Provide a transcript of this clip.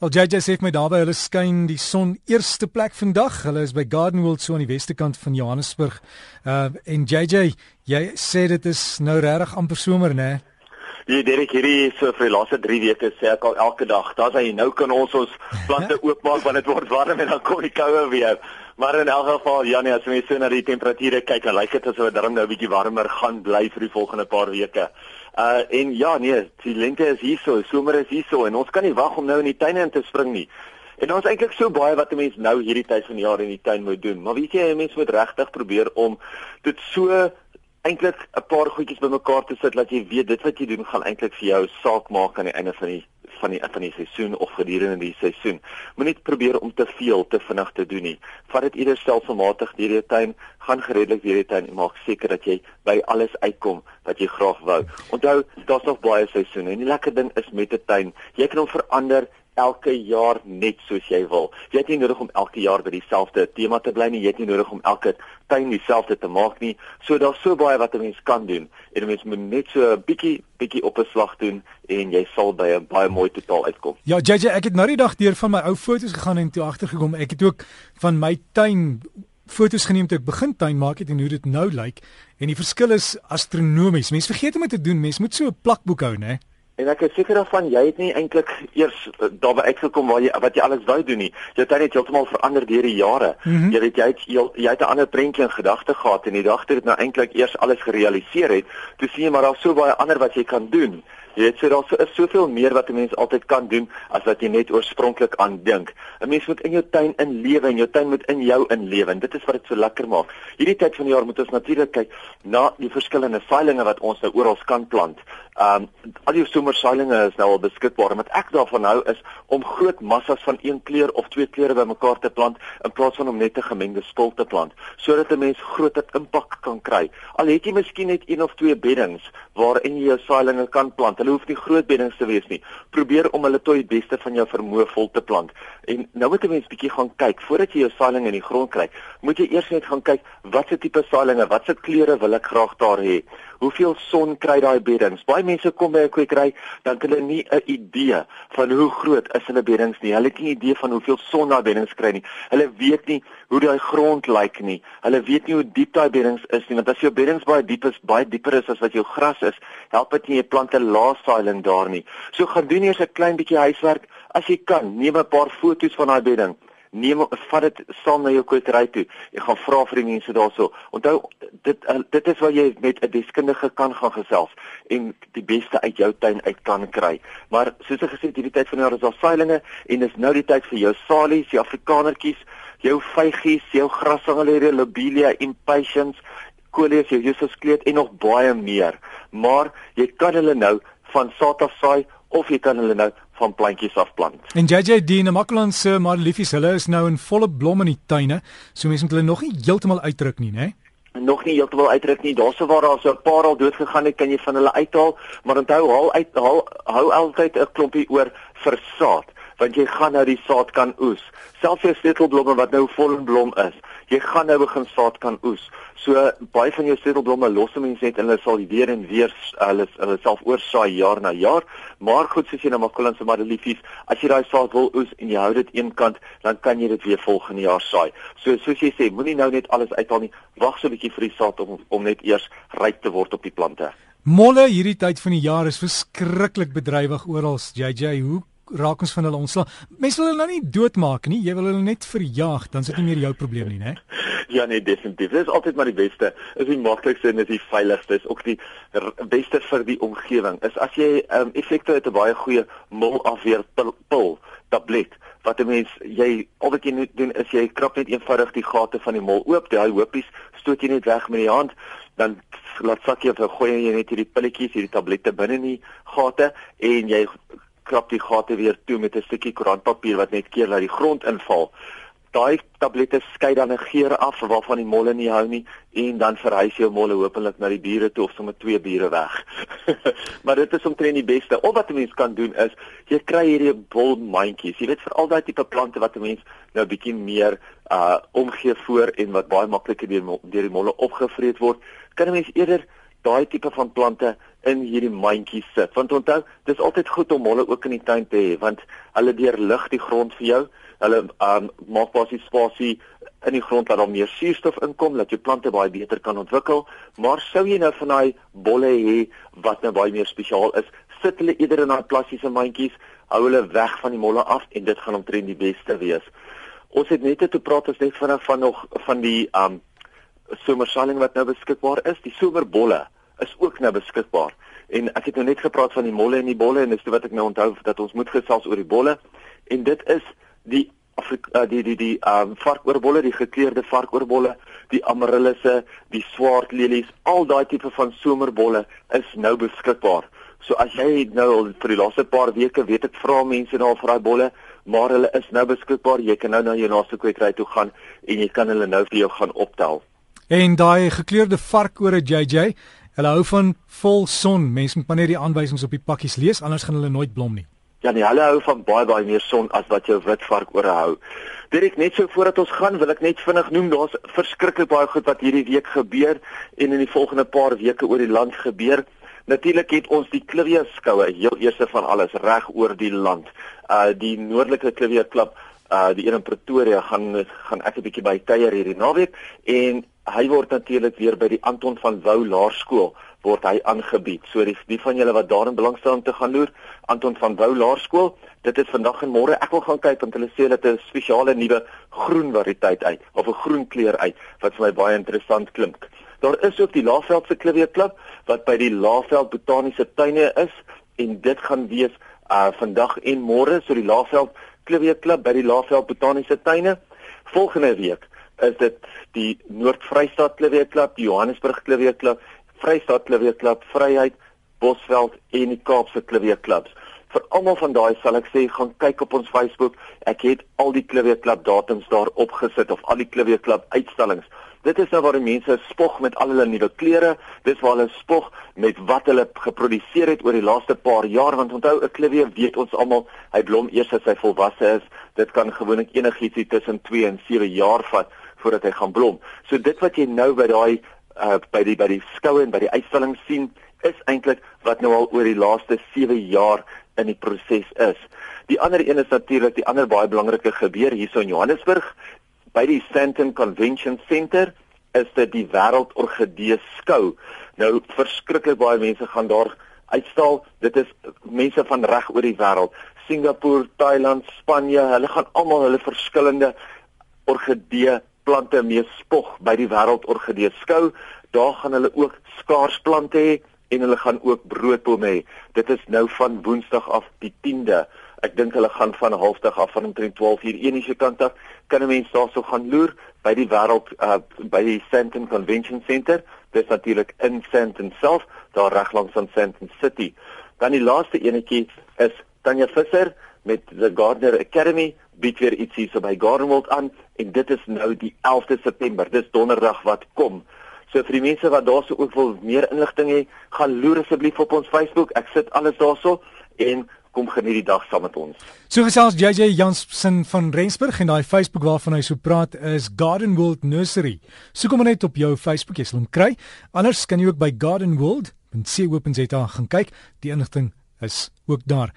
Al JJ sê my daarby hulle skyn die son eerste plek vandag. Hulle is by Garden World so aan die weste kant van Johannesburg. Uh en JJ, jy sê dit is nou regtig amper somer, né? Ja, Derek, hierdie so vir die laaste 3 weke sê ek al elke dag, daar's hy nou kan ons ons plante oopmaak want dit word warm en dan kom die koue weer. Maar in elk geval, Janie, as jy so na die temperature kyk, dan lyk dit asof dit darm nou 'n bietjie warmer gaan bly vir die volgende paar weke. Uh en ja nee, die lente is hierso, somer is hierso en ons kan nie wag om nou in die tuine in te spring nie. En ons eintlik so baie wat 'n mens nou hierdie tyd van die jaar in die tuin moet doen. Maar weet jy, 'n mens moet regtig probeer om dit so eintlik 'n paar goedjies bymekaar te sit dat jy weet dit wat jy doen gaan eintlik vir jou saak maak aan die einde van die van die van die seisoen of gedurende die seisoen. Moenie probeer om te veel te vinnig te doen nie. Vat dit eerder stelselmatig deur die tuin, gaan geredelik deur die tuin en maak seker dat jy by alles uitkom wat jy graag wou. Onthou, daar's nog baie seisoene en die lekker ding is met 'n tuin, jy kan hom verander elke jaar net soos jy wil. Jy het nie nodig om elke jaar by dieselfde tema te bly nie. Jy het nie nodig om elke tuin dieselfde te maak nie. So daar's so baie wat 'n mens kan doen. En 'n mens moet net so 'n bietjie bietjie op 'n slag doen en jy sal by 'n baie mooi totaal uitkom. Ja, JJ, ek het nou die dag deur van my ou foto's gegaan en toe agtergekom. Ek het ook van my tuin foto's geneem toe ek begin tuin maak het en hoe dit nou lyk en die verskil is astronomies. Mense vergeet om dit te doen. Mense moet so 'n plakboek hou, né? En ek is seker daarvan jy het nie eintlik eers uh, daarby uitgekom waar jy wat jy alles wou doen nie. Jy het net heeltemal verander deur die jare. Mm -hmm. Jy weet jy het jy, jy het 'n ander prentjie in gedagte gehad en die dag toe dit nou eintlik eers alles gerealiseer het, toe sien jy maar daar's so baie ander wat jy kan doen. Jy weet so daar so, is soveel meer wat 'n mens altyd kan doen as wat jy net oorspronklik aan dink. 'n Mens moet in jou tuin inlewe en jou tuin moet in jou inlewe. Dit is wat dit so lekker maak. Hierdie tyd van die jaar moet ons natuurlik kyk na die verskillende saailinge wat ons nou oral kan plant. Um al die somersaailinge is nou al beskikbaar. Wat ek daarvan hou is om groot massas van een kleur of twee kleure bymekaar te plant in plaas van om net 'n gemengde spul te plant, sodat 'n mens groter impak kan kry. Al het jy miskien net een of twee beddings waarin jy jou saailinge kan plant Hulle hoef nie groot beddings te wees nie. Probeer om hulle tot die beste van jou vermoë vol te plant. En nou moet jy mens bietjie gaan kyk voordat jy jou saailinge in die grond kry. Moet jy eers net gaan kyk watse tipe saailinge, watse kleure wil ek graag daar hê. Hoeveel son kry daai beddings? Baie mense kom by 'n kwekery, dan het hulle nie 'n idee van hoe groot is hulle beddings nie. Hulle het nie 'n idee van hoeveel son daai beddings kry nie. Hulle weet nie hoe daai grond lyk nie. Hulle weet nie hoe diep daai beddings is nie, want as jou beddings baie diep is, baie dieper is as wat jou gras is, help dit nie jy plant 'n lae saailing daar nie. So gaan doen eers 'n klein bietjie huiswerk as jy kan. Neem 'n paar foto's van daai bedding. Neem vat dit saam na jou kwekery toe. Jy gaan vra vir die mense daarso. Onthou dit uh, dit is waar jy met 'n deskundige kan gaan gesels en die beste uit jou tuin uit kan kry. Maar soos ek gesê het, hierdie tyd van die jaar is daar saailinge en dis nou die tyd vir jou salies, die afrikanertjies, jou vygies, jou grasangeleria, lobelia, impatiens, koleus, jou jususkleed en nog baie meer. Maar jy kan hulle nou van saad af saai of jy kan hulle nou van plantjies af plant. En JJ Dean, Maklan se maar liefies, hulle is nou in volle blom in die tuine, so mense moet hulle nog nie heeltemal uitdruk nie, né? Nog nie heeltemal uitdruk nie. Daarso waar daar so 'n paar al dood gegaan het, kan jy van hulle uithaal, maar onthou, haal uit haal hou altyd 'n klompie oor vir saad want jy gaan nou die saad kan oes. Selfs jou sleutelblomme wat nou vol in blom is, jy gaan nou begin saad kan oes. So baie van jou sleutelblomme los mense net en hulle sal weer en weer hulle hulle self oorsaai jaar na jaar, maar goed soos jy nou makulans en madeliefies, as jy daai saad wil oes en jy hou dit eenkant, dan kan jy dit weer volgende jaar saai. So soos jy sê, moenie nou net alles uithaal nie. Wag so 'n bietjie vir die saad om om net eers ryp te word op die plante. Molle hierdie tyd van die jaar is verskriklik bedrywig oral. JJ, hoe raak ons van hulle ontsla. Mense wil hulle nou nie doodmaak nie, jy wil hulle net verjaag, dan is dit nie meer jou probleem nie, né? Ja nee, definitief. Dit is altyd maar die beste. Is die maklikste en is die veiligste. Is ook die beste vir die omgewing. Is as jy ehm um, effekte het 'n baie goeie molafweer pil, pil tablet wat 'n mens jy al wat jy moet doen is jy krap net eenvoudig die gate van die mol oop, daai hoopies stoot jy net weg met die hand, dan laat sak jy of gooi jy net hierdie pilletjies, hierdie tablette binne in die gate en jy krap die gate weer toe met 'n stukkie koerantpapier wat net keer laat die grond inval. Daai tablette skei dan 'n geur af waarvan die molle nie hou nie en dan verhuis jou molle hopelik na die bure toe of sommer twee bure weg. maar dit is omtrent die beste. Of wat 'n mens kan doen is jy kry hierdie bolmandjies. Jy weet vir al daai tipe plante wat 'n mens nou bietjie meer uh omgee voor en wat baie makliker deur deur die molle opgevreet word, kan 'n mens eerder daai tipe van plante in hierdie mandjies sit. Want onthou, dis altyd goed om molle ook in die tuin te hê want hulle deurlig die grond vir jou. Hulle um, maak basies spasie in die grond waar daar meer suurstof inkom dat jou plante baie beter kan ontwikkel. Maar sou jy nou van daai bolle hê wat nou baie meer spesiaal is, sit hulle eerder in daai plastiese mandjies, hou hulle weg van die molle af en dit gaan omtrent die beste wees. Ons het net te praat as net vinnig van nog van die um somersaling wat nou beskikbaar is. Die somerbolle is ook nou beskikbaar. En ek het nou net gepraat van die molle en die bolle en dis wat ek nou onthou dat ons moet gesels oor die bolle en dit is die Afrika, uh, die die die um varkoorbolle, die gekleurde varkoorbolle, die amarillisse, die swart lelies, al daai tipe van somerbolle is nou beskikbaar. So as jy nou vir die laaste paar weke weet ek vra mense nou vir daai bolle, maar hulle is nou beskikbaar. Jy kan nou na jou naaste kwekery toe gaan en jy kan hulle nou vir jou gaan optel. En daai gekleurde varkore JJ, hulle hou van vol son. Mense moet maar net die aanwysings op die pakkies lees, anders gaan hulle nooit blom nie. Ja, nee, hulle hou van baie baie meer son as wat jou wit vark oor hou. Direk net so voordat ons gaan, wil ek net vinnig noem, daar's verskriklik baie goed wat hierdie week gebeur en in die volgende paar weke oor die land gebeur. Natuurlik het ons die Clivia skoue, heel eerste van alles reg oor die land. Uh die noordelike Clivia klub, uh die een in Pretoria gaan gaan ek 'n bietjie by kuier hierdie naweek en hy word natuurlik weer by die Anton van Wouw Laerskool word hy aangebied. So die, die van julle wat daarin belangstel om te gaan loer, Anton van Wouw Laerskool, dit is vandag en môre. Ek wil gaan kyk want hulle sê is 'n spesiale nuwe groen variëteit uit of 'n groen kleur uit wat vir my baie interessant klink. Daar is ook die Laaveld se Klivierklub wat by die Laaveld Botaniese Tuine is en dit gaan wees uh vandag en môre so die Laaveld Klivierklub by die Laaveld Botaniese Tuine. Volgende week is dit die Noord-Vrystaat Klivierklub, die Johannesburg Klivierklub Vrystaat Klivie Klub, Vryheid, Bosveld en die Kaapse Klivie Klubs. Vir almal van daai sal ek sê gaan kyk op ons Facebook. Ek het al die Klivie Klub datums daar opgesit of al die Klivie Klub uitstallings. Dit is nou waar die mense spog met al hulle nuwe klere. Dis waar hulle spog met wat hulle geproduseer het oor die laaste paar jaar want onthou 'n klivie weet ons almal hy blom eers as hy volwasse is. Dit kan gewoonlik enigiets tussen 2 en 7 jaar vat voordat hy gaan blom. So dit wat jy nou by daai uh, by die by die skoue en by die uitstalling sien is eintlik wat nou al oor die laaste 7 jaar in die proses is. Die ander een is natuurlik die ander baie belangrike gebeur hierso in Johannesburg by die Sandton Convention Center is dit die wêreldorgidee skou. Nou verskriklik baie mense gaan daar uitstal. Dit is mense van reg oor die wêreld. Singapore, Thailand, Spanje, hulle gaan almal hulle verskillende orgidee plante mee spog by die wêreldorgidee skou. Daar gaan hulle ook skaarsplante hê en hulle gaan ook broodbome hê. Dit is nou van Woensdag af die 10de. Ek dink hulle gaan van halfdag af van omtrent 12 uur enige kant af kan 'n mens daarso gaan loer by die wêreld uh, by die Sandton Convention Center. Dit is natuurlik in Sandton self, daar reg langs aan Sandton City. Dan die laaste enetjie is Tanya Visser met the Gardner Academy bied weer iets hier so by Gardenwold aan en dit is nou die 11de September. Dis donderdag wat kom. So vir die mense wat daarso ook wil meer inligting hê, gaan loer asseblief op ons Facebook. Ek sit alles daarso en kom geniet die dag saam met ons. So gesels JJ Jansen van Rensburg en daai Facebook waarvan hy so praat is Garden World Nursery. Soek hom net op jou Facebook, jy sal hom kry. Anders kan jy ook by gardenworld.co.za gaan kyk. Die inligting is ook daar.